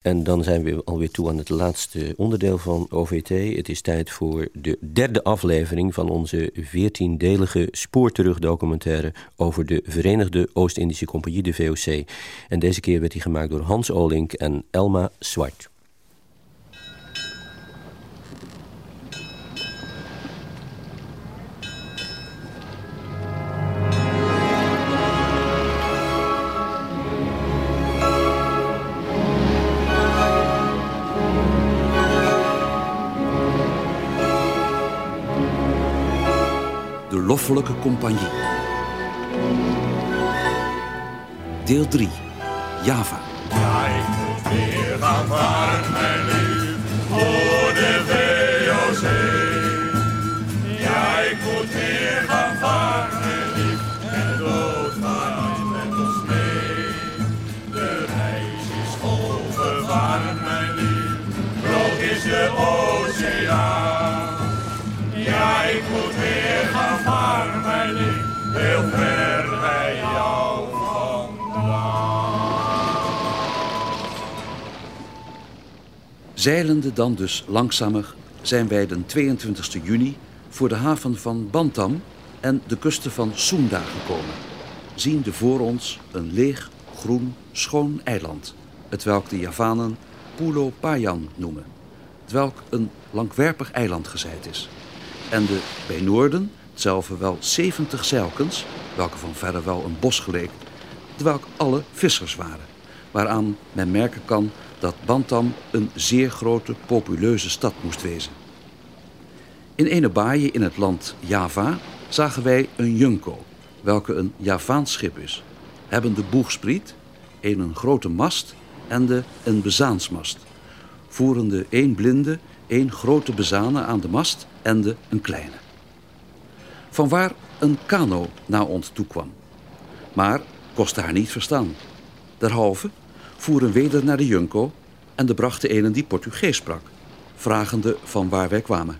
En dan zijn we alweer toe aan het laatste onderdeel van OVT. Het is tijd voor de derde aflevering van onze veertiendelige spoorterugdocumentaire over de Verenigde Oost-Indische Compagnie, de VOC. En deze keer werd die gemaakt door Hans Olink en Elma Zwart. Loffelijke Compagnie. Deel 3. Java. Ja, ik moet weer gaan mijn heel ver bij jou Zeilende dan dus langzamer zijn wij den 22 juni voor de haven van Bantam en de kusten van Sunda gekomen. Ziende voor ons een leeg, groen, schoon eiland, het welk de Javanen Pulo Payan noemen, het welk een langwerpig eiland gezeid is. En de bij Noorden hetzelfde wel 70 zeilkens, welke van verre wel een bos geleek, terwijl alle vissers waren, waaraan men merken kan dat Bantam een zeer grote, populeuze stad moest wezen. In ene baaie in het land Java zagen wij een junko, welke een Javaans schip is, hebben de boegspriet, een, een grote mast en de een bezaansmast, voerende één blinde, één grote bezane aan de mast en de een kleine. Vanwaar een kano naar ons toekwam, maar kostte haar niet verstaan. Derhalve voeren weder naar de Junco en de brachten een die Portugees sprak, vragende van waar wij kwamen.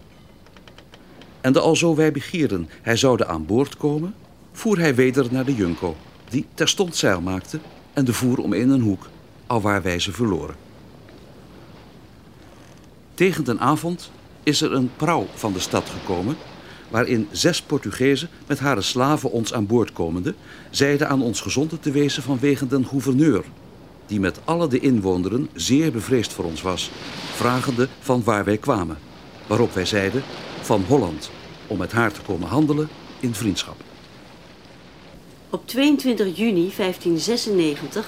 En de alzo wij begierden hij zoude aan boord komen, voer hij weder naar de Junco, die terstond zeil maakte en de voer om in een hoek, alwaar wij ze verloren. Tegen den avond is er een prauw van de stad gekomen, waarin zes Portugezen met hare slaven ons aan boord komende, zeiden aan ons gezonden te wezen vanwege den gouverneur, die met alle de inwoneren zeer bevreesd voor ons was, vragende van waar wij kwamen. Waarop wij zeiden van Holland, om met haar te komen handelen in vriendschap. Op 22 juni 1596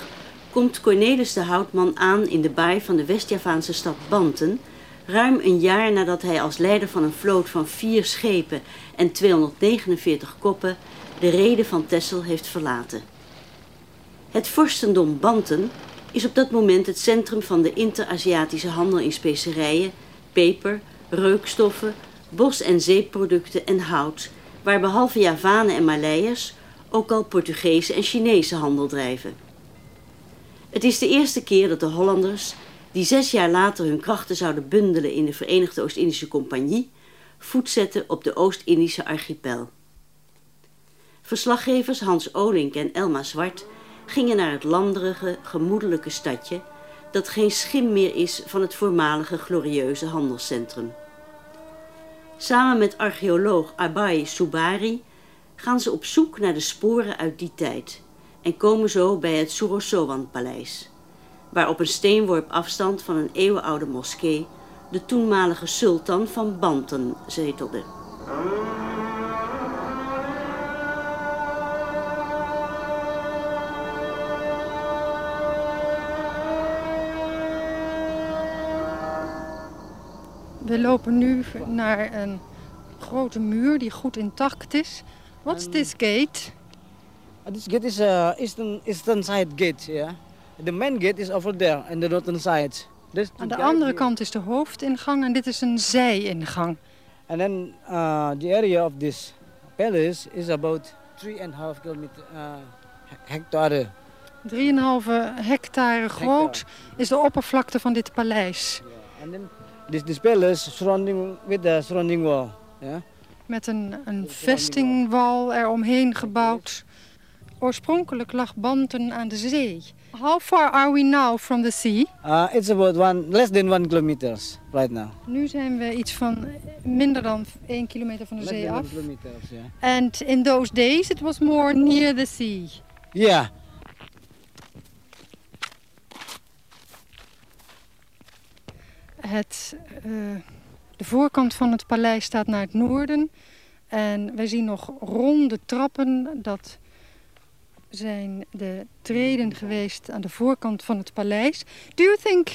komt Cornelis de Houtman aan in de baai van de West-Javaanse stad Banten, ruim een jaar nadat hij als leider van een vloot van vier schepen en 249 koppen de reden van Texel heeft verlaten. Het vorstendom Banten is op dat moment het centrum van de inter-Aziatische handel in specerijen, peper, reukstoffen, bos- en zeeproducten en hout, waar behalve Javanen en Maleiers ook al Portugese en Chinese handel drijven. Het is de eerste keer dat de Hollanders, die zes jaar later hun krachten zouden bundelen in de Verenigde Oost-Indische Compagnie, voet zetten op de Oost-Indische archipel. Verslaggevers Hans Olink en Elma Zwart gingen naar het landerige, gemoedelijke stadje dat geen schim meer is van het voormalige glorieuze handelscentrum. Samen met archeoloog Abai Subari gaan ze op zoek naar de sporen uit die tijd en komen zo bij het Surosowan-paleis, waar op een steenworp afstand van een eeuwenoude moskee de toenmalige sultan van Banten zetelde. We lopen nu naar een grote muur die goed intact is. What's this gate? Uh, This gate is uh, eastern eastern side gate. Yeah, the main gate is over there in the northern side. This Aan de andere kant is de hoofdingang en dit is een zijingang. And then uh, the area of this palace is about three and a half kilometer uh, he- hectare. 3,5 hectare groot is de oppervlakte van dit paleis. And then this this palace surrounding with the surrounding wall. Yeah. Met een, een vestingwal eromheen gebouwd. Oorspronkelijk lag Banten aan de zee. How far are we now from the sea? Uh, it's about one less than one kilometers right now. Nu zijn we iets van minder dan 1 kilometer van de Less zee than one af. kilometers, yeah. And in those days it was more near the sea. Yeah. Het, eh, de voorkant van het paleis staat naar het noorden. En wij zien nog ronde trappen. Dat zijn de treden geweest aan de voorkant van het paleis. Do you think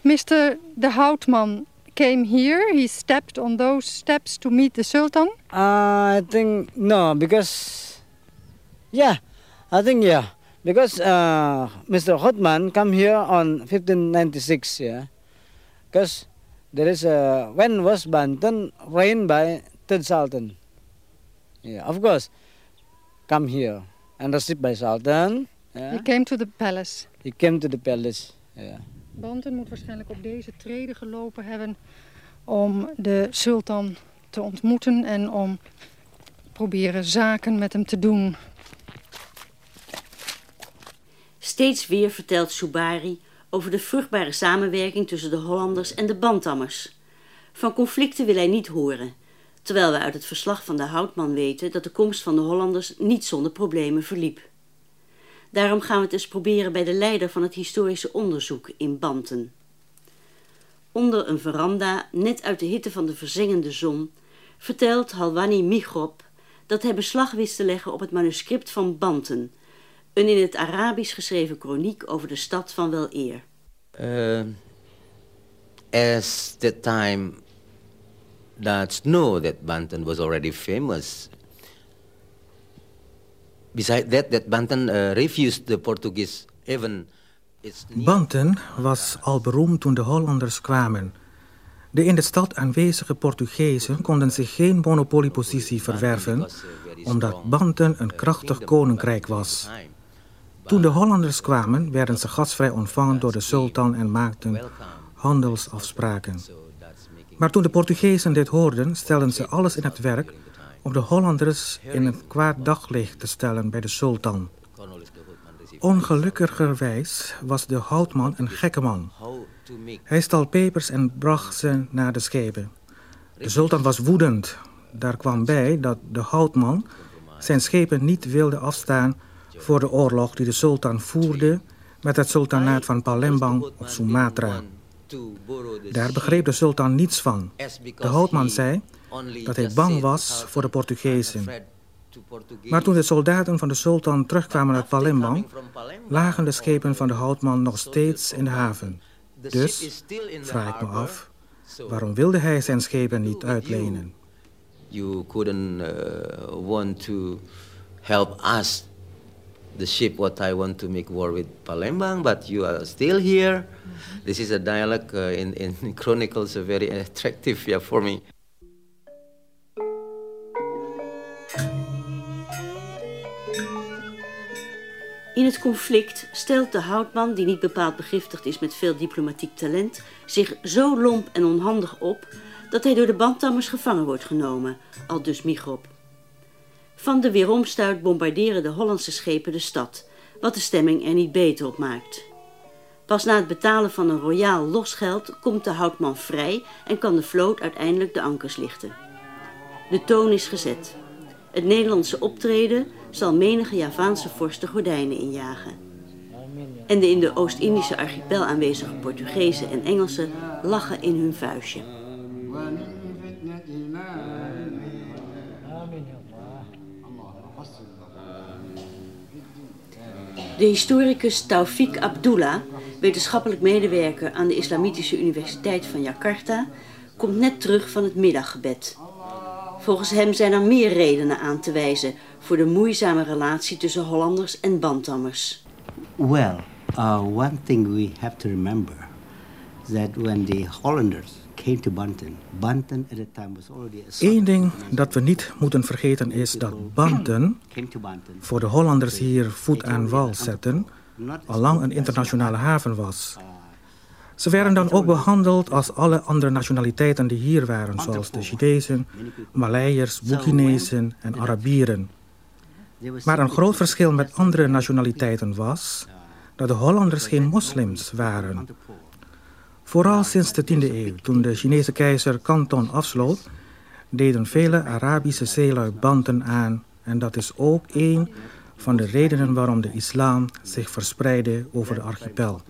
Mr. de Houtman came here? He stepped on those steps to meet the Sultan? Uh, I think no, because yeah, I think yeah, because uh, Mr. Hotman come here on 1596, yeah, because there is a when was Banten reigned by third Sultan, yeah, of course, come here received by Sultan. Yeah. He came to the palace. He came to the palace. Yeah. Banten moet waarschijnlijk op deze treden gelopen hebben om de sultan te ontmoeten en om proberen zaken met hem te doen. Steeds weer vertelt Subari over de vruchtbare samenwerking tussen de Hollanders en de Bantammers. Van conflicten wil hij niet horen, terwijl we uit het verslag van de Houtman weten dat de komst van de Hollanders niet zonder problemen verliep. Daarom gaan we het eens proberen bij de leider van het historische onderzoek in Banten. Onder een veranda, net uit de hitte van de verzengende zon, vertelt Halwani Migrop dat hij beslag wist te leggen op het manuscript van Banten, een in het Arabisch geschreven kroniek over de stad van wel eer. Uh, as the time that's know that Banten was already famous. Besides that, that Banten uh, refused the Portuguese even. Banten was al beroemd toen de Hollanders kwamen. De in de stad aanwezige Portugezen konden zich geen monopoliepositie verwerven, omdat Banten een krachtig koninkrijk was. Toen de Hollanders kwamen, werden ze gastvrij ontvangen door de sultan en maakten handelsafspraken. Maar toen de Portugezen dit hoorden, stelden ze alles in het werk om de Hollanders in een kwaad daglicht te stellen bij de sultan. Ongelukkigerwijs was de houtman een gekke man. Hij stal pepers en bracht ze naar de schepen. De sultan was woedend. Daar kwam bij dat de houtman zijn schepen niet wilde afstaan voor de oorlog die de sultan voerde met het sultanaat van Palembang op Sumatra. Daar begreep de sultan niets van. De houtman zei dat hij bang was voor de Portugezen. Maar toen de soldaten van de sultan terugkwamen uit Palembang, lagen de schepen van de houtman nog steeds in de haven. Dus vraag ik me af, waarom wilde hij zijn schepen niet uitlenen? You couldn't uh, want to help us, the ship, what I want to make war with Palembang, but you are still here. This is a dialogue uh, in, in Chronicles, uh, very attractive yeah, for me. In het conflict stelt de houtman, die niet bepaald begiftigd is met veel diplomatiek talent, zich zo lomp en onhandig op dat hij door de bandtammers gevangen wordt genomen, al dus Migrop. Van de weeromstuit bombarderen de Hollandse schepen de stad, wat de stemming er niet beter op maakt. Pas na het betalen van een royaal losgeld komt de houtman vrij en kan de vloot uiteindelijk de ankers lichten. De toon is gezet. Het Nederlandse optreden zal menige Javaanse vorst de gordijnen injagen. En de in de Oost-Indische archipel aanwezige Portugezen en Engelsen lachen in hun vuistje. De historicus Taufik Abdullah, wetenschappelijk medewerker aan de Islamitische Universiteit van Jakarta, komt net terug van het middaggebed. Volgens hem zijn er meer redenen aan te wijzen voor de moeizame relatie tussen Hollanders en Bantammers. Well, uh, one thing we have to remember that when the Hollanders Eén ding dat we niet moeten vergeten is dat Banten, voor de Hollanders hier voet aan wal zetten, al lang een internationale haven was. Ze werden dan ook behandeld als alle andere nationaliteiten die hier waren, zoals de Chinezen, Maleiërs, Boekinezen en Arabieren. Maar een groot verschil met andere nationaliteiten was dat de Hollanders geen moslims waren. Vooral sinds de 10e eeuw, toen de Chinese keizer Canton afsloot, deden vele Arabische zeelui banden aan. En dat is ook een van de redenen waarom de islam zich verspreidde over de archipel.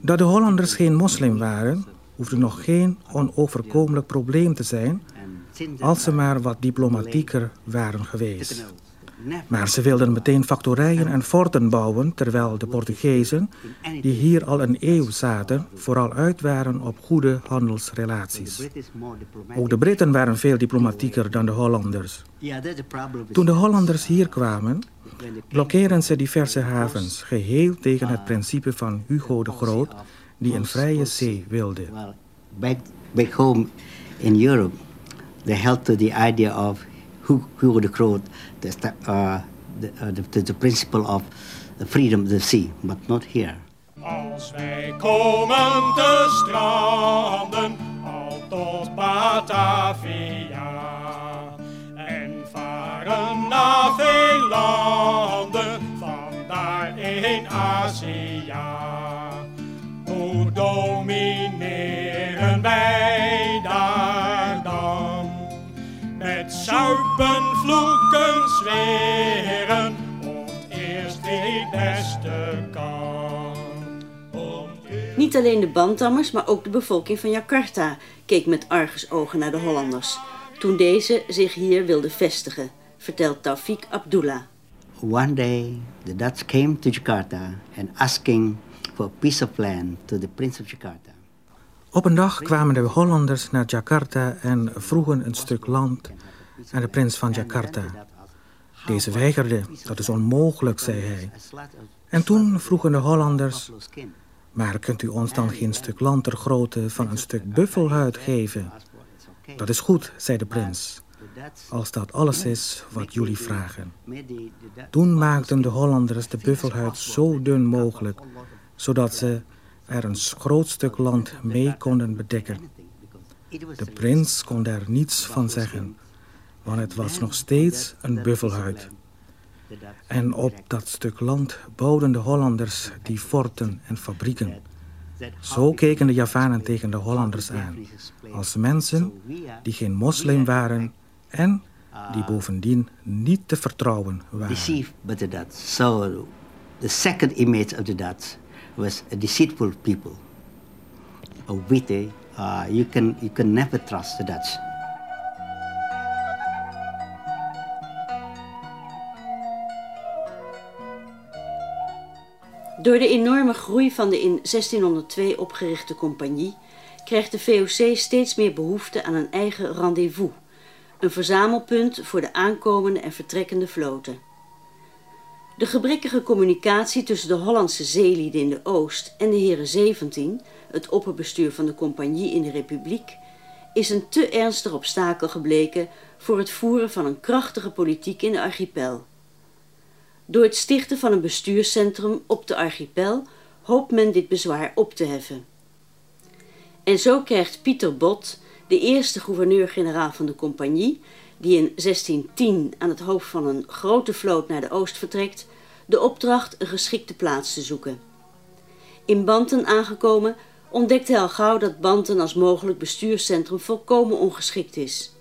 Dat de Hollanders geen moslim waren, hoefde nog geen onoverkomelijk probleem te zijn als ze maar wat diplomatieker waren geweest. Maar ze wilden meteen factorijen en forten bouwen, terwijl de Portugezen, die hier al een eeuw zaten, vooral uit waren op goede handelsrelaties. Ook de Britten waren veel diplomatieker dan de Hollanders. Toen de Hollanders hier kwamen, blokkeerden ze diverse havens, geheel tegen het principe van Hugo de Groot, die een vrije zee wilde. Back, back home in Europe, they held to the idea of Hugo de Groot, the, uh, the, uh, the, the principle of the freedom of the sea, but not here. Als wij komen te stranden, al tot Batavia, en varen naar veel landen, vandaar in Azië. Niet alleen de Bantammers, maar ook de bevolking van Jakarta keek met argusogen naar de Hollanders. Toen deze zich hier wilden vestigen, vertelt Taufik Abdullah. One day, the Dutch came to Jakarta and asking for a piece of land to the Prince of Jakarta. Op een dag kwamen de Hollanders naar Jakarta en vroegen een stuk land aan de prins van Jakarta. Deze weigerde, dat is onmogelijk, zei hij. En toen vroegen de Hollanders, maar kunt u ons dan geen stuk land ter grootte van een stuk buffelhuid geven? Dat is goed, zei de prins, als dat alles is wat jullie vragen. Toen maakten de Hollanders de buffelhuid zo dun mogelijk, zodat ze er een groot stuk land mee konden bedekken. De prins kon daar niets van zeggen, want het was nog steeds een buffelhuid. En op dat stuk land bouwden de Hollanders die forten en fabrieken. Zo keken de Javanen tegen de Hollanders aan, als mensen die geen moslim waren en die bovendien niet te vertrouwen waren. So the second image of the Dutch was a deceitful people. A witty, uh, you, can, you can never trust the Dutch. Door de enorme groei van de in 1602 opgerichte compagnie krijgt de VOC steeds meer behoefte aan een eigen rendezvous, een verzamelpunt voor de aankomende en vertrekkende vloten. De gebrekkige communicatie tussen de Hollandse zeelieden in de Oost en de heren 17, het opperbestuur van de compagnie in de Republiek, is een te ernstig obstakel gebleken voor het voeren van een krachtige politiek in de archipel. Door het stichten van een bestuurscentrum op de archipel hoopt men dit bezwaar op te heffen. En zo krijgt Pieter Bot, de eerste gouverneur-generaal van de compagnie, die in 1610 aan het hoofd van een grote vloot naar de oost vertrekt, de opdracht een geschikte plaats te zoeken. In Banten aangekomen ontdekt hij al gauw dat Banten als mogelijk bestuurscentrum volkomen ongeschikt is.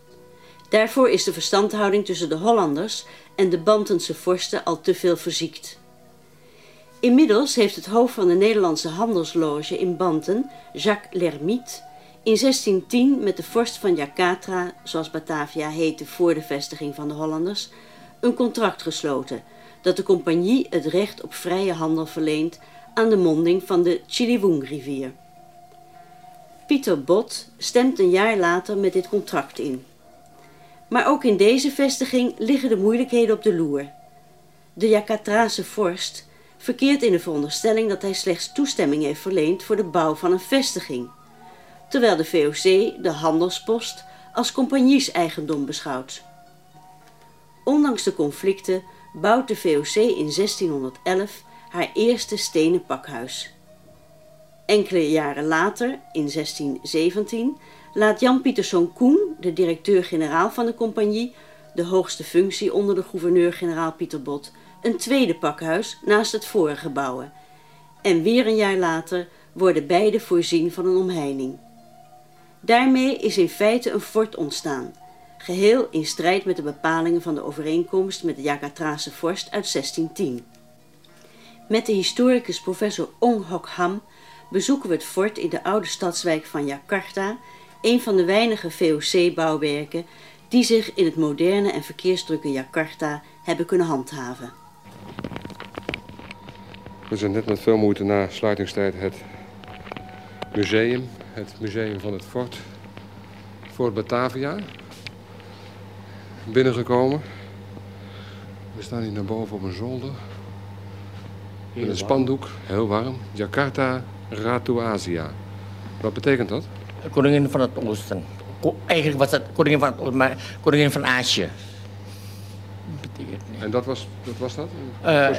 Daarvoor is de verstandhouding tussen de Hollanders en de Bantense vorsten al te veel verziekt. Inmiddels heeft het hoofd van de Nederlandse handelsloge in Banten, Jacques Lermite, in 1610 met de vorst van Jakarta, zoals Batavia heette voor de vestiging van de Hollanders, een contract gesloten dat de compagnie het recht op vrije handel verleent aan de monding van de Chiliwung-rivier. Pieter Bot stemt een jaar later met dit contract in. Maar ook in deze vestiging liggen de moeilijkheden op de loer. De Jakartaanse vorst verkeert in de veronderstelling dat hij slechts toestemming heeft verleend voor de bouw van een vestiging, terwijl de VOC de handelspost als compagnieseigendom beschouwt. Ondanks de conflicten bouwt de VOC in 1611 haar eerste stenen pakhuis. Enkele jaren later, in 1617, laat Jan Pieterszoon Koen, de directeur-generaal van de compagnie, de hoogste functie onder de gouverneur-generaal Pieter Bot, een tweede pakhuis naast het vorige bouwen En weer een jaar later worden beide voorzien van een omheining. Daarmee is in feite een fort ontstaan, geheel in strijd met de bepalingen van de overeenkomst met de Jagatrase vorst uit 1610. Met de historicus professor Ong Hok Ham bezoeken we het fort in de oude stadswijk van Jakarta, een van de weinige VOC-bouwwerken die zich in het moderne en verkeersdrukke Jakarta hebben kunnen handhaven. We zijn net met veel moeite na sluitingstijd het museum, het museum van het fort, Fort Batavia, binnengekomen. We staan hier naar boven op een zolder. Met een spandoek, heel warm. Jakarta, Ratu Asia. Wat betekent dat? Koningin van het Oosten. Eigenlijk was het koningin van het Oosten, maar koningin van Azië. Betekent niet. En dat was, dat was dat? Uh,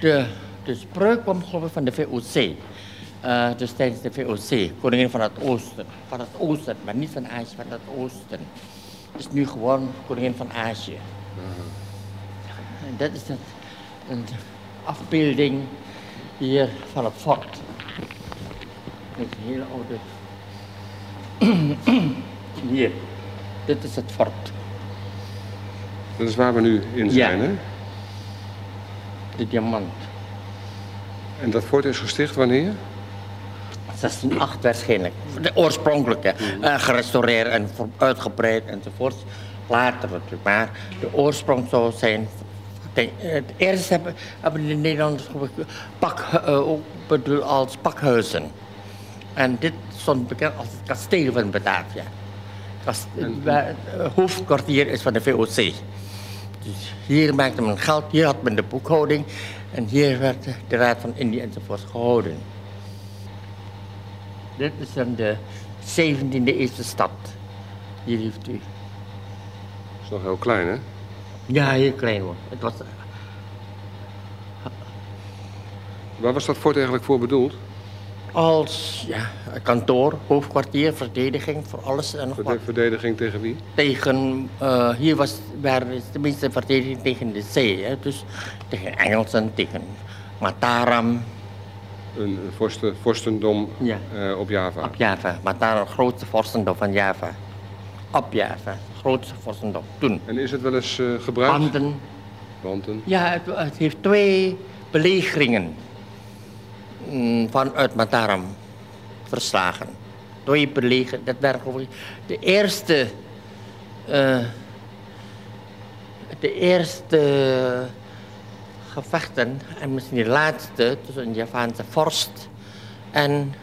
de, de spreuk kwam geloof ik van de VOC. Uh, dus tijdens de VOC, koningin van het Oosten. Van het Oosten, maar niet van Azië, van het Oosten. Is nu gewoon koningin van Azië. -huh. En dat is het, een afbeelding hier van het fort. Met een hele oude. hier, dit is het fort. Dat is waar we nu in zijn, ja. hè? De diamant. En dat fort is gesticht wanneer? 1608 waarschijnlijk. De oorspronkelijke. Mhm. Uh, gerestaureerd en uitgebreid enzovoort. Later natuurlijk. Maar de oorsprong zou zijn. Het eerste hebben, hebben de Nederlanders pak, uh, ook bedoel als pakhuizen. En dit stond bekend als het kasteel van Batavia. Het hoofdkwartier is van de VOC. Dus hier maakte men geld, hier had men de boekhouding. En hier werd de Raad van Indië enzovoort gehouden. Dit is dan de 17e eerste stad. Hier heeft u. Dat is nog heel klein, hè? Ja, heel klein hoor. Het was... Waar was dat fort eigenlijk voor bedoeld? Als ja, kantoor, hoofdkwartier, verdediging, voor alles en nog Verde wat. Verdediging tegen wie? Tegen, uh, hier was waar meeste verdediging tegen de zee. Hè? Dus tegen Engelsen, tegen Mataram. Een vorsten, vorstendom ja. uh, op Java? Op Java. Mataram, het grootste vorstendom van Java. Op Java, grootste vorstendom toen. En is het wel eens uh, gebruikt? Banden. Banden. Ja, het, het heeft twee belegeringen vanuit Mataram verslagen. Twee belegeringen, dat waren geloof ik de eerste, uh, de eerste gevechten en misschien de laatste tussen de Javaanse vorst en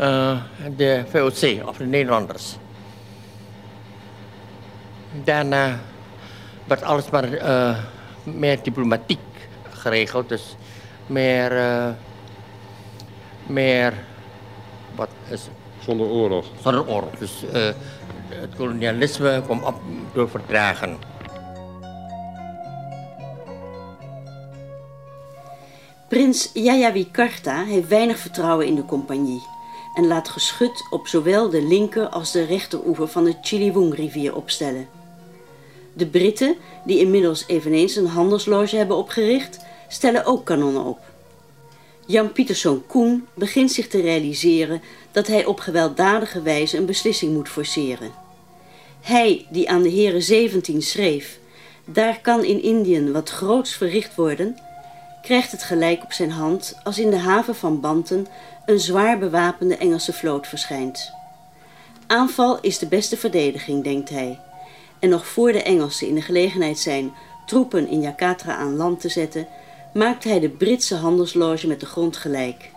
uh, de VOC of de Nederlanders. Daarna werd alles maar uh, meer diplomatiek geregeld, dus meer, meer, wat is? Zonder oorlog. Zonder oorlog, dus uh, het kolonialisme kwam op door verdragen. Prins Jayawikarta heeft weinig vertrouwen in de compagnie en laat geschut op zowel de linker als de rechteroever van de Chiliwung-rivier opstellen. De Britten, die inmiddels eveneens een handelsloge hebben opgericht, stellen ook kanonnen op. Jan Pieterszoon Koen begint zich te realiseren dat hij op gewelddadige wijze een beslissing moet forceren. Hij, die aan de heren 17 schreef, daar kan in Indië wat groots verricht worden, krijgt het gelijk op zijn hand als in de haven van Banten een zwaar bewapende Engelse vloot verschijnt. Aanval is de beste verdediging, denkt hij. En nog voor de Engelsen in de gelegenheid zijn troepen in Jakatra aan land te zetten, maakt hij de Britse handelsloge met de grond gelijk.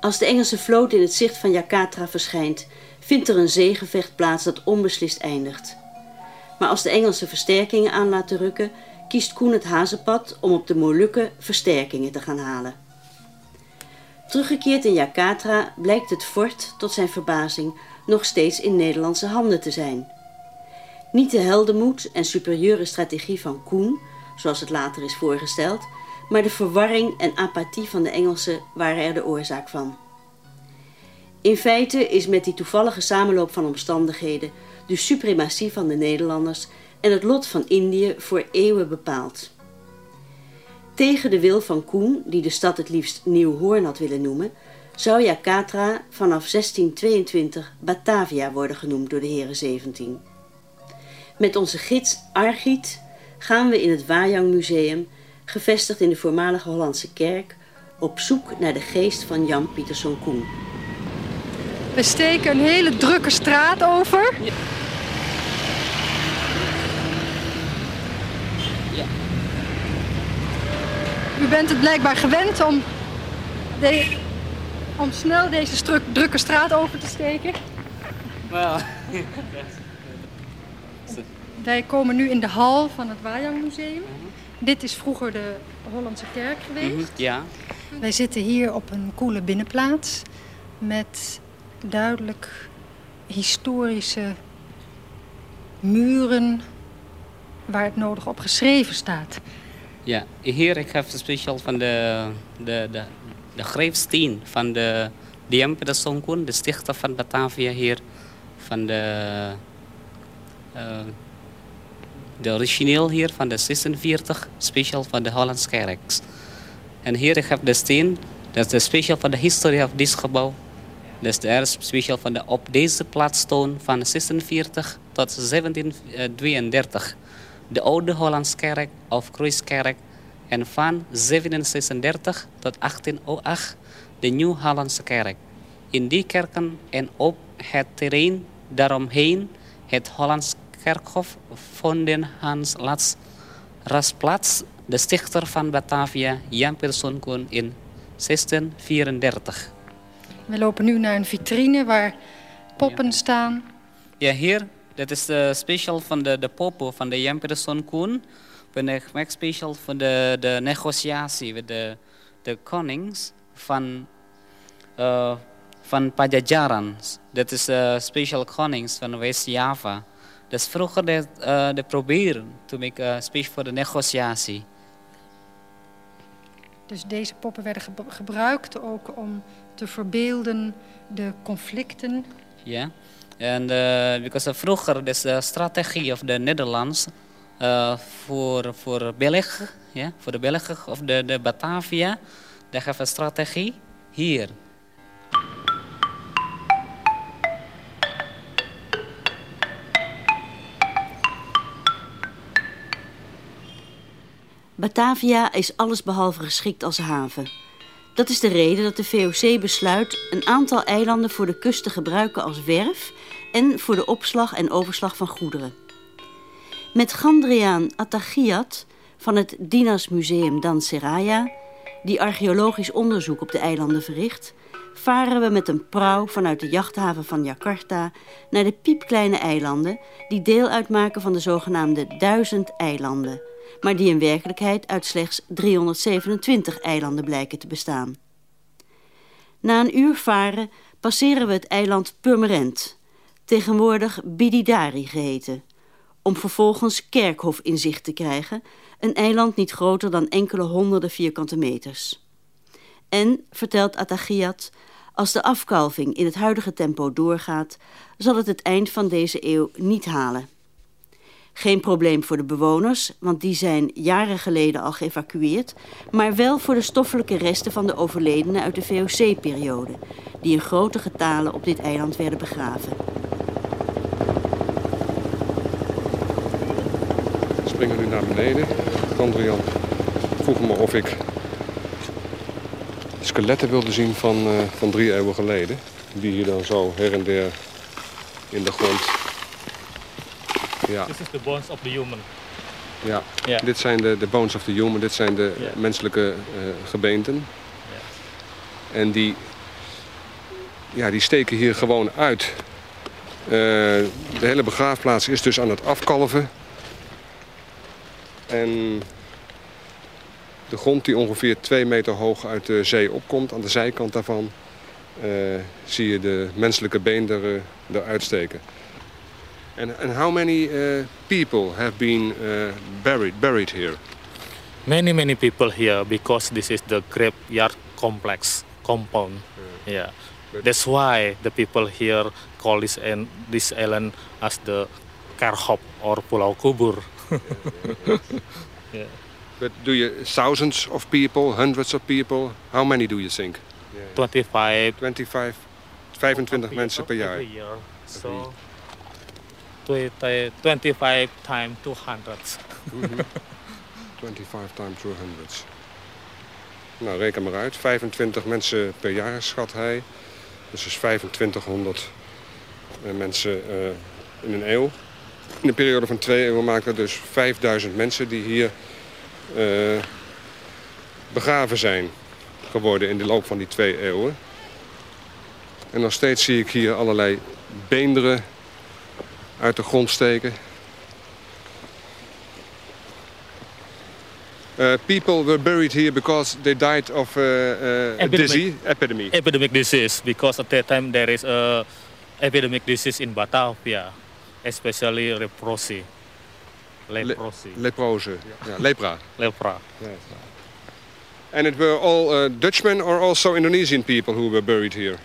Als de Engelse vloot in het zicht van Jakatra verschijnt, vindt er een zeegevecht plaats dat onbeslist eindigt. Maar als de Engelsen versterkingen aan laten rukken, kiest Koen het hazenpad om op de Molukken versterkingen te gaan halen. Teruggekeerd in Jakatra blijkt het fort, tot zijn verbazing, nog steeds in Nederlandse handen te zijn. Niet de heldenmoed en superieure strategie van Koen, zoals het later is voorgesteld, maar de verwarring en apathie van de Engelsen waren er de oorzaak van. In feite is met die toevallige samenloop van omstandigheden de suprematie van de Nederlanders en het lot van Indië voor eeuwen bepaald. Tegen de wil van Koen, die de stad het liefst Nieuw-Hoorn had willen noemen, zou Jakarta vanaf 1622 Batavia worden genoemd door de heren 17. Met onze gids Argiet gaan we in het Wajang Museum, gevestigd in de voormalige Hollandse kerk, op zoek naar de geest van Jan Pieterszoon Koen. We steken een hele drukke straat over. Ja. U bent het blijkbaar gewend om, de, om snel deze struk, drukke straat over te steken. Well, Wij komen nu in de hal van het Wajang Museum. Dit is vroeger de Hollandse kerk geweest. mhm, ja. Wij zitten hier op een koele binnenplaats met duidelijk historische muren waar het nodig op geschreven staat. Ja, hier ik heb speciaal van de, de, de, de greefsteen van de Diem Pedersen Koen, de stichter van Batavia hier, van de, eh, de origineel hier van de 46, speciaal van de Hollandse kerk. En hier ik heb de steen, dat is de speciaal van de historie van dit gebouw. Dat is de eerste speciaal van de op deze plaats van 46 tot 1732. De oude Hollandse kerk of Kruiskerk. En van 1736 tot 1808 de Nieuw-Hollandse kerk. In die kerken en op het terrein daaromheen het Hollands kerkhof vonden Hans Lats Rasplaats, de stichter van Batavia, Jan Koen in 1634. We lopen nu naar een vitrine waar poppen staan. Ja, hier, dat is de special van de, de popo van de Jan Persson Koen. Gemaakt special voor de, de negociatie met de, de konings van, uh, van Pajajaran. Dat is de special konings van West-Java. Dus vroeger de, uh, de proberen te make a speech voor de negociatie. Dus deze poppen werden gebruikt ook om te verbeelden de conflicten. Ja, en uh, because vroeger dus de strategie of de Nederlands uh, voor, voor België, ja, voor de Belgen of de, de Batavia, daar hebben een strategie hier. Batavia is allesbehalve geschikt als haven. Dat is de reden dat de VOC besluit een aantal eilanden voor de kust te gebruiken als werf en voor de opslag en overslag van goederen. Met Gandriaan Atagiat van het Dinas Museum Dan Seraya, die archeologisch onderzoek op de eilanden verricht, varen we met een prauw vanuit de jachthaven van Jakarta naar de piepkleine eilanden die deel uitmaken van de zogenaamde duizend eilanden maar die in werkelijkheid uit slechts 327 eilanden blijken te bestaan. Na een uur varen passeren we het eiland Purmerend, tegenwoordig Bididari geheten, om vervolgens Kerkhof in zicht te krijgen, een eiland niet groter dan enkele honderden vierkante meters. En, vertelt Atagiat, als de afkalving in het huidige tempo doorgaat, zal het het eind van deze eeuw niet halen. Geen probleem voor de bewoners, want die zijn jaren geleden al geëvacueerd, maar wel voor de stoffelijke resten van de overledenen uit de VOC-periode, die in grote getalen op dit eiland werden begraven. We springen nu naar beneden. Andrian vroeg me of ik skeletten wilde zien van, uh, van drie eeuwen geleden. Die hier dan zo her en der in de grond ja. This is the bones of the human. Ja, yeah. dit zijn de, de bones of the human, dit zijn de yeah. menselijke uh, gebeenten. Yeah. En die, ja, die steken hier gewoon uit. Uh, de hele begraafplaats is dus aan het afkalven. En de grond die ongeveer twee meter hoog uit de zee opkomt, aan de zijkant daarvan, uh, zie je de menselijke been er, eruit steken. And, and how many uh, people have been uh, buried, buried here? Many, many people here because this is the graveyard complex compound. Yeah. yeah. That's why the people here call this, and, this island as the Kerhop or Pulau Kubur. yeah. But do you thousands of people, hundreds of people? How many do you think? 25. 25, 25 mensen per jaar. Every year. So 20 25 times 200. Mhm. 25 times 200. Nou, reken maar uit. 25 mensen per jaar schat hij. Dus is 2500 eh, mensen eh, in een eeuw. In een periode van twee eeuwen dat dus 5000 mensen die hier eh, begraven zijn geworden in de loop van die twee eeuwen. En nog steeds zie ik hier allerlei beenderen uit de grond steken. Uh, people were buried here because they died of uh, uh, disease, epidemic. Epidemic disease because at that time there is a epidemic disease in Batavia, especially leprosy. Leprosy. Leprose, yeah. lepra. Lepra. Yes. And it were all uh, Dutchmen or also Indonesian people who were buried here?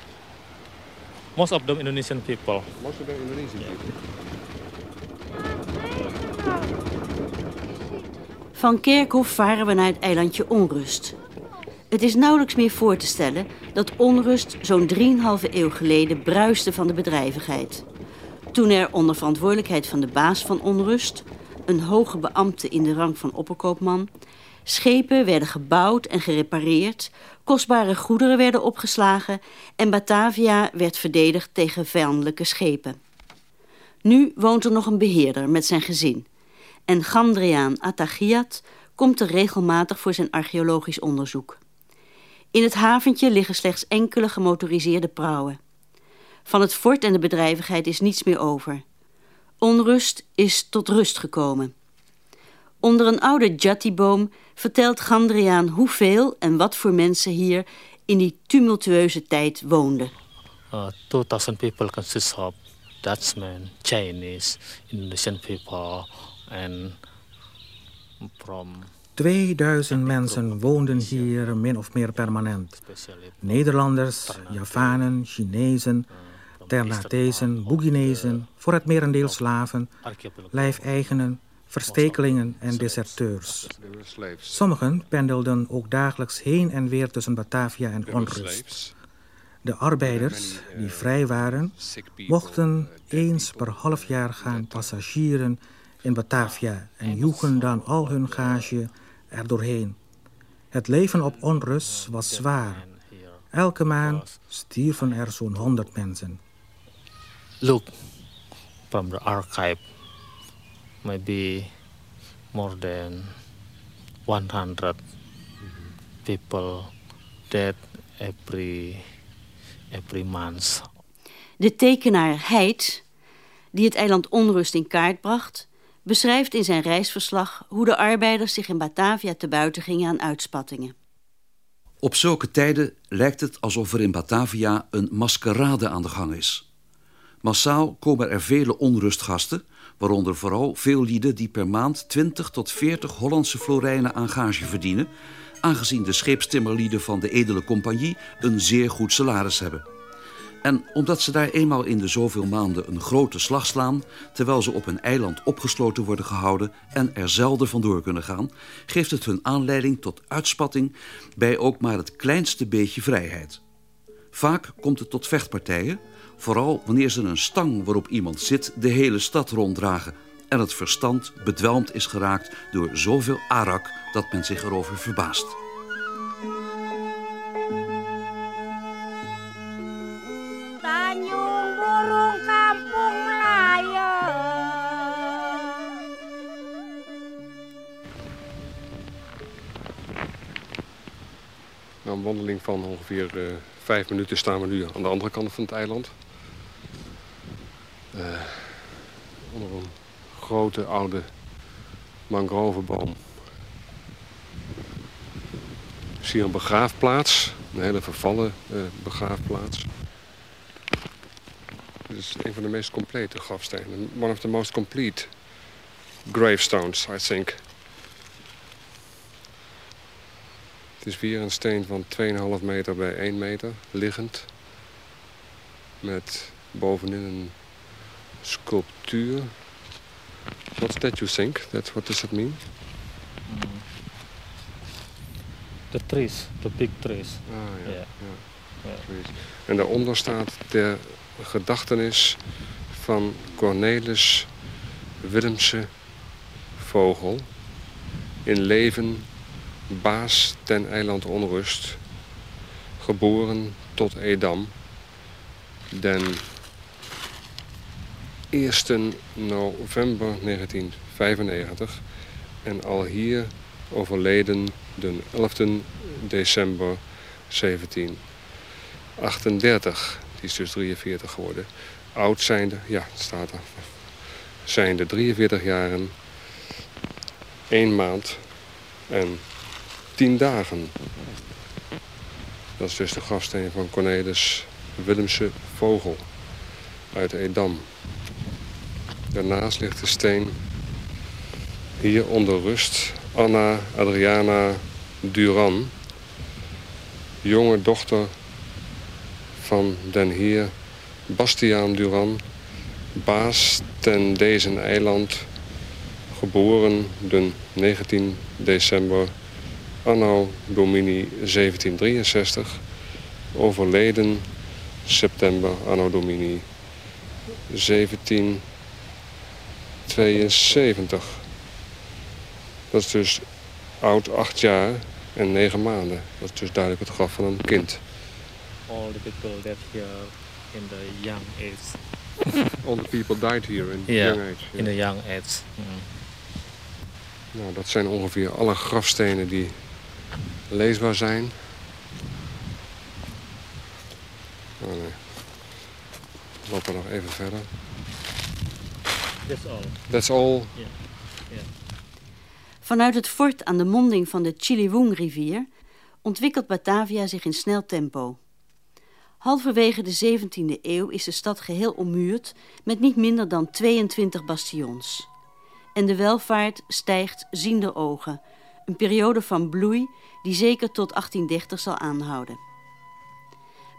Most of them Indonesian people. Most of them Indonesian people. Van Kerkhof varen we naar het eilandje Onrust. Het is nauwelijks meer voor te stellen dat Onrust zo'n 3,5 eeuw geleden bruiste van de bedrijvigheid. Toen er onder verantwoordelijkheid van de baas van Onrust, een hoge beambte in de rang van opperkoopman, schepen werden gebouwd en gerepareerd, kostbare goederen werden opgeslagen en Batavia werd verdedigd tegen vijandelijke schepen. Nu woont er nog een beheerder met zijn gezin en Gandriaan Atagiat komt er regelmatig voor zijn archeologisch onderzoek. In het haventje liggen slechts enkele gemotoriseerde prauwen. Van het fort en de bedrijvigheid is niets meer over. Onrust is tot rust gekomen. Onder een oude jattiboom vertelt Gandriaan hoeveel en wat voor mensen hier in die tumultueuze tijd woonden. Uh, 2000 people consist of Dutchmen, Chinese, Indonesian people 2000 mensen woonden hier min of meer permanent. Nederlanders, Javanen, Chinezen, Ternatezen, Boeginezen, voor het merendeel slaven, lijfeigenen, verstekelingen en deserteurs. Sommigen pendelden ook dagelijks heen en weer tussen Batavia en onrust. De arbeiders, die vrij waren, mochten eens per half jaar gaan passagieren in Batavia en joegen dan al hun gage er doorheen. Het leven op onrust was zwaar. Elke maand stierven er zo'n honderd mensen. Look, from the archive, maybe more than 100 people dead every, every month. De tekenaar Heid, die het eiland Onrust in kaart bracht, beschrijft in zijn reisverslag hoe de arbeiders zich in Batavia te buiten gingen aan uitspattingen. Op zulke tijden lijkt het alsof er in Batavia een maskerade aan de gang is. Massaal komen er vele onrustgasten, waaronder vooral veel lieden die per maand 20 tot 40 Hollandse florijnen aan gage verdienen, aangezien de scheepstimmerlieden van de edele compagnie een zeer goed salaris hebben. En omdat ze daar eenmaal in de zoveel maanden een grote slag slaan, terwijl ze op een eiland opgesloten worden gehouden en er zelden vandoor kunnen gaan, geeft het hun aanleiding tot uitspatting bij ook maar het kleinste beetje vrijheid. Vaak komt het tot vechtpartijen, vooral wanneer ze een stang waarop iemand zit de hele stad ronddragen en het verstand bedwelmd is geraakt door zoveel arak dat men zich erover verbaast. Wandeling van ongeveer uh, vijf minuten staan we nu aan de andere kant van het eiland. Uh, onder een grote oude mangroveboom. Ik zie een begraafplaats, een hele vervallen uh, begraafplaats. Dit is een van de meest complete grafstenen. One of the most complete gravestones, I think. Het is weer een steen van 2,5 meter bij 1 meter, liggend. Met bovenin een sculptuur. What's that you think? That, what does that mean? The trees, the big trees. Ah, ja. Yeah. ja. Trees. En daaronder staat de gedachtenis van Cornelis Willemse Vogel. In leven baas ten eiland Onrust. Geboren tot Edam. Den 1 november 1995 en al hier overleden de 11 december 1738. Die is dus 43 geworden. Oud zijnde, ja, het staat er. Zijnde 43 jaren, 1 maand en 10 dagen. Dat is dus de grafsteen van Cornelis Willemse Vogel uit Edam. Daarnaast ligt de steen hier onder rust Anna Adriana Duran, jonge dochter van den heer Bastiaan Duran, baas ten deze eiland, geboren den 19 december anno domini 1763, overleden september anno domini 1772. Dat is dus oud acht jaar en negen maanden. Dat is dus duidelijk het graf van een kind. All the people that here in the young age. All the people died here in Yeah, young age. in the young age. Mm. Nou, dat zijn ongeveer alle grafstenen die leesbaar zijn. Oh nee. We lopen nog even verder. That's all. That's all. Yeah. Yeah. Vanuit het fort aan de monding van de Chiliwung-rivier ontwikkelt Batavia zich in snel tempo. Halverwege de 17e eeuw is de stad geheel ommuurd met niet minder dan 22 bastions. En de welvaart stijgt ziende ogen, een periode van bloei die zeker tot 1830 zal aanhouden.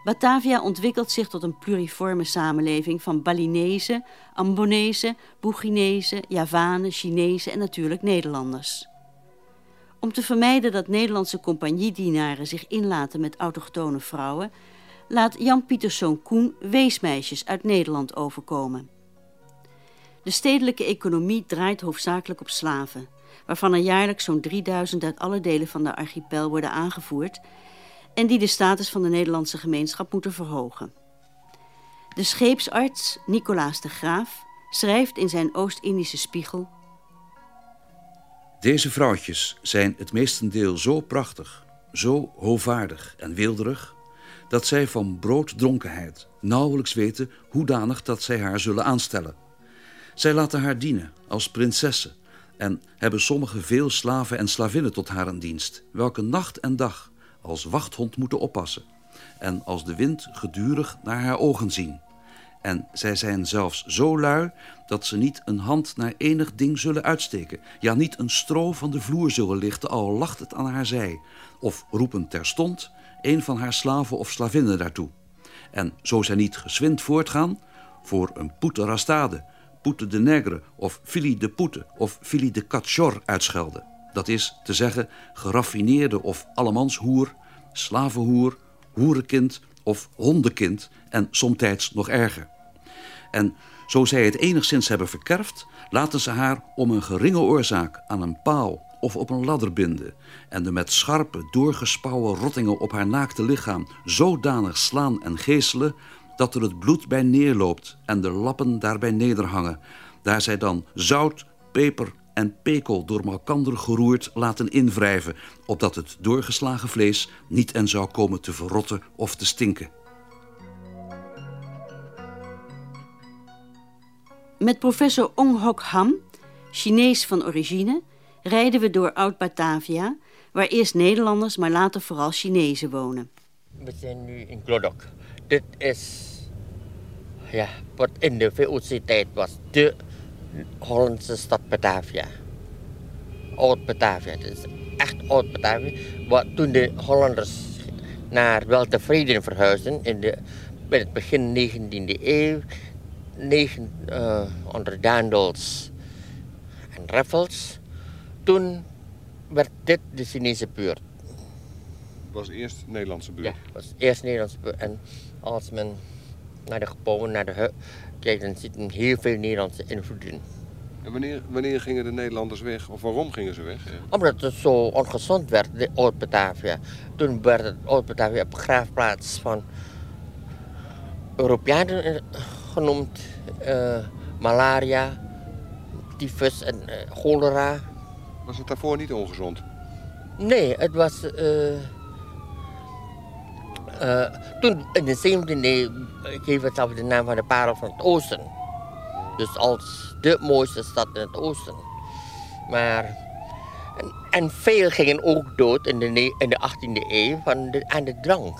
Batavia ontwikkelt zich tot een pluriforme samenleving van Balinezen, Ambonezen, Boeginezen, Javanen, Chinezen en natuurlijk Nederlanders. Om te vermijden dat Nederlandse compagniedienaren zich inlaten met autochtone vrouwen, laat Jan Pieterszoon Koen weesmeisjes uit Nederland overkomen. De stedelijke economie draait hoofdzakelijk op slaven, waarvan er jaarlijks zo'n 3000 uit alle delen van de archipel worden aangevoerd en die de status van de Nederlandse gemeenschap moeten verhogen. De scheepsarts Nicolaas de Graaf schrijft in zijn Oost-Indische spiegel... Deze vrouwtjes zijn het meestendeel zo prachtig, zo hovaardig en weelderig... dat zij van brooddronkenheid nauwelijks weten hoedanig dat zij haar zullen aanstellen. Zij laten haar dienen als prinsessen en hebben sommige veel slaven en slavinnen tot haar in dienst... welke nacht en dag als wachthond moeten oppassen... en als de wind gedurig naar haar ogen zien... En zij zijn zelfs zo lui dat ze niet een hand naar enig ding zullen uitsteken. Ja, niet een stro van de vloer zullen lichten, al lacht het aan haar zij. Of roepen terstond een van haar slaven of slavinnen daartoe. En zo zij niet geswind voortgaan, voor een poete rastade, poete de negre of fili de poete of fili de cachor uitschelden. Dat is te zeggen geraffineerde of allemanshoer, slavenhoer, hoerenkind of hondenkind en somtijds nog erger. En zo zij het enigszins hebben verkerfd, laten ze haar om een geringe oorzaak aan een paal of op een ladder binden en de met scherpe, doorgespouwen rottingen op haar naakte lichaam zodanig slaan en geeselen dat er het bloed bij neerloopt en de lappen daarbij nederhangen, daar zij dan zout, peper en pekel door malkander geroerd laten invrijven, opdat het doorgeslagen vlees niet en zou komen te verrotten of te stinken. Met professor Ong Hok Ham, Chinees van origine, rijden we door Oud-Batavia, waar eerst Nederlanders, maar later vooral Chinezen wonen. We zijn nu in Glodok. Dit is, ja, wat in de VOC-tijd was de Hollandse stad Batavia. Oud-Batavia, dit is echt Oud-Batavia. Wat toen de Hollanders naar Weltevreden verhuisden in, de, in het begin 19e eeuw, negen, uh, onder Daandels en Raffles. Toen werd dit de Chinese buurt. was eerst Nederlandse buurt? Ja, was eerst Nederlandse buurt. En als men naar de gebouwen, naar de hut kijkt, dan ziet men heel veel Nederlandse invloeden. En wanneer, wanneer gingen de Nederlanders weg? Of waarom gingen ze weg? Omdat het zo ongezond werd, de Oud-Batavia. Toen werd het Oud-Batavia op begraafplaats van Europeanen eh, genoemd. Uh, malaria, tyfus en uh, cholera. Was het daarvoor niet ongezond? Nee, het was... toen in de 17e eeuw geef het zelf de naam van de parel van het oosten. Dus als de mooiste stad in het oosten. Maar... En, veel gingen ook dood in de, in de 18e eeuw van aan de drank.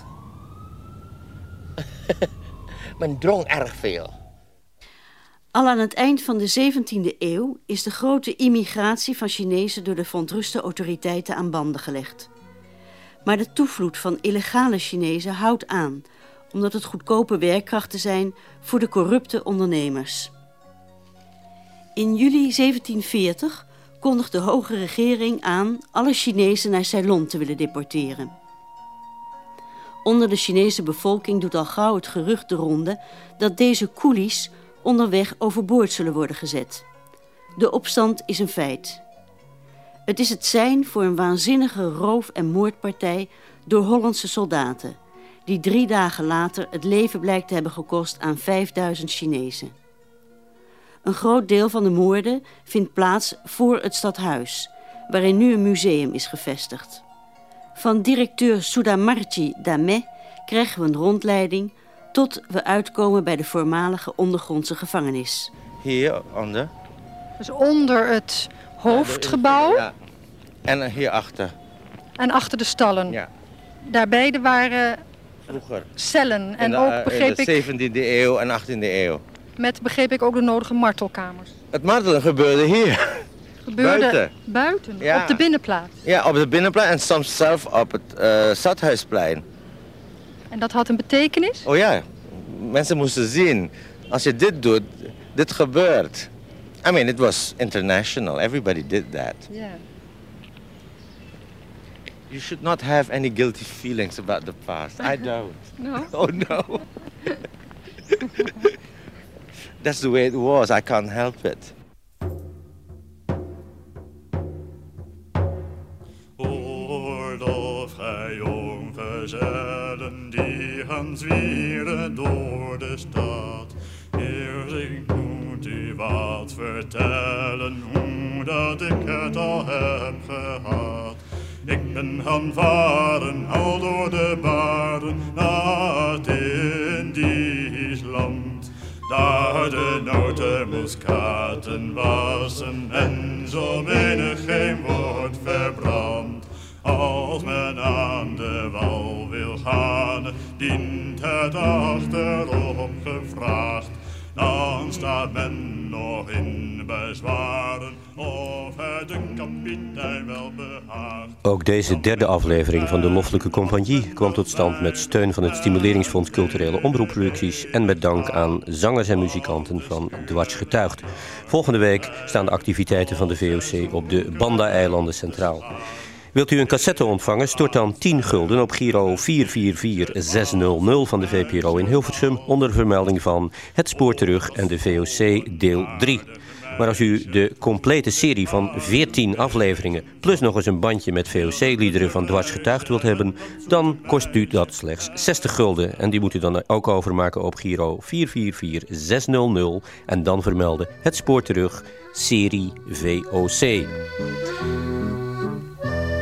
Men dronk erg veel. Al aan het eind van de 17e eeuw is de grote immigratie van Chinezen door de verontruste autoriteiten aan banden gelegd. Maar de toevloed van illegale Chinezen houdt aan, omdat het goedkope werkkrachten zijn voor de corrupte ondernemers. In juli 1740 kondigt de hoge regering aan alle Chinezen naar Ceylon te willen deporteren. Onder de Chinese bevolking doet al gauw het gerucht de ronde dat deze coolies onderweg overboord zullen worden gezet. De opstand is een feit. Het is het zijn voor een waanzinnige roof- en moordpartij door Hollandse soldaten, die drie dagen later het leven blijkt te hebben gekost aan 5000 Chinezen. Een groot deel van de moorden vindt plaats voor het stadhuis, waarin nu een museum is gevestigd. Van directeur Sudamarchi Dame krijgen we een rondleiding tot we uitkomen bij de voormalige ondergrondse gevangenis. Hier onder. Dus onder het hoofdgebouw. Ja. En hierachter. En achter de stallen. Ja. Daar beide waren Vroeger. cellen. En de, ook begreep in de ik. 17e eeuw en 18e eeuw. Met begreep ik ook de nodige martelkamers. Het martelen gebeurde hier. Gebeurde Buiten. buiten, Ja. op de binnenplaats. Ja, op de binnenplein en soms zelf op het eh, stadhuisplein. En dat had een betekenis? Oh ja, mensen moesten zien. Als je dit doet, dit gebeurt. I mean, it was international. Everybody did that. Yeah. You should not have any guilty feelings about the past. I don't. No? Oh no. That's the way it was. I can't help it. Ik ben deze derde aflevering van de Loffelijke Compagnie kwam tot stand met steun van het Stimuleringsfonds Culturele Omroepproducties en met dank aan zangers en muzikanten van Dwarts Getuigd. Volgende week staan de activiteiten van de VOC op de Banda-eilanden centraal. Wilt u een cassette ontvangen? Stort dan 10 gulden op Giro 444600 van de VPRO in Hilversum onder vermelding van Het Spoor Terug en de VOC deel 3. Maar als u de complete serie van 14 afleveringen plus nog eens een bandje met VOC-liederen van Dwars Getuigd wilt hebben, dan kost u dat slechts 60 gulden. En die moet u dan ook overmaken op Giro 444600 en dan vermelden Het Spoor Terug, serie VOC.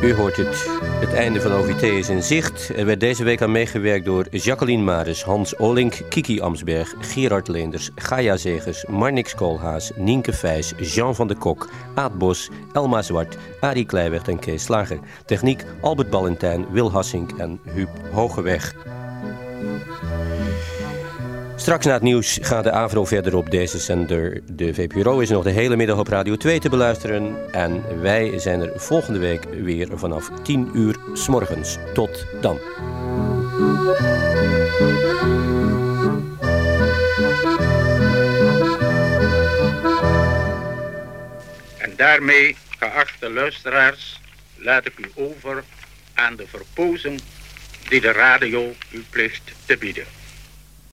U hoort het. Het einde van OVT is in zicht. Er werd deze week aan meegewerkt door Jacqueline Maris, Hans Olink, Kiki Amsberg, Gerard Leenders, Gaia Zegers, Marnix Koolhaas, Nienke Vijs, Jean van de Kok, Aad Bos, Elma Zwart, Arie Kleiweg en Kees Slager. Techniek Albert Ballentijn, Wil Hassink en Huub Hogeweg. Straks na het nieuws gaat de AVRO verder op deze zender. De VPRO is nog de hele middag op Radio 2 te beluisteren. En wij zijn er volgende week weer vanaf 10 uur s morgens. Tot dan. En daarmee, geachte luisteraars, laat ik u over aan de verpozen die de radio u plicht te bieden.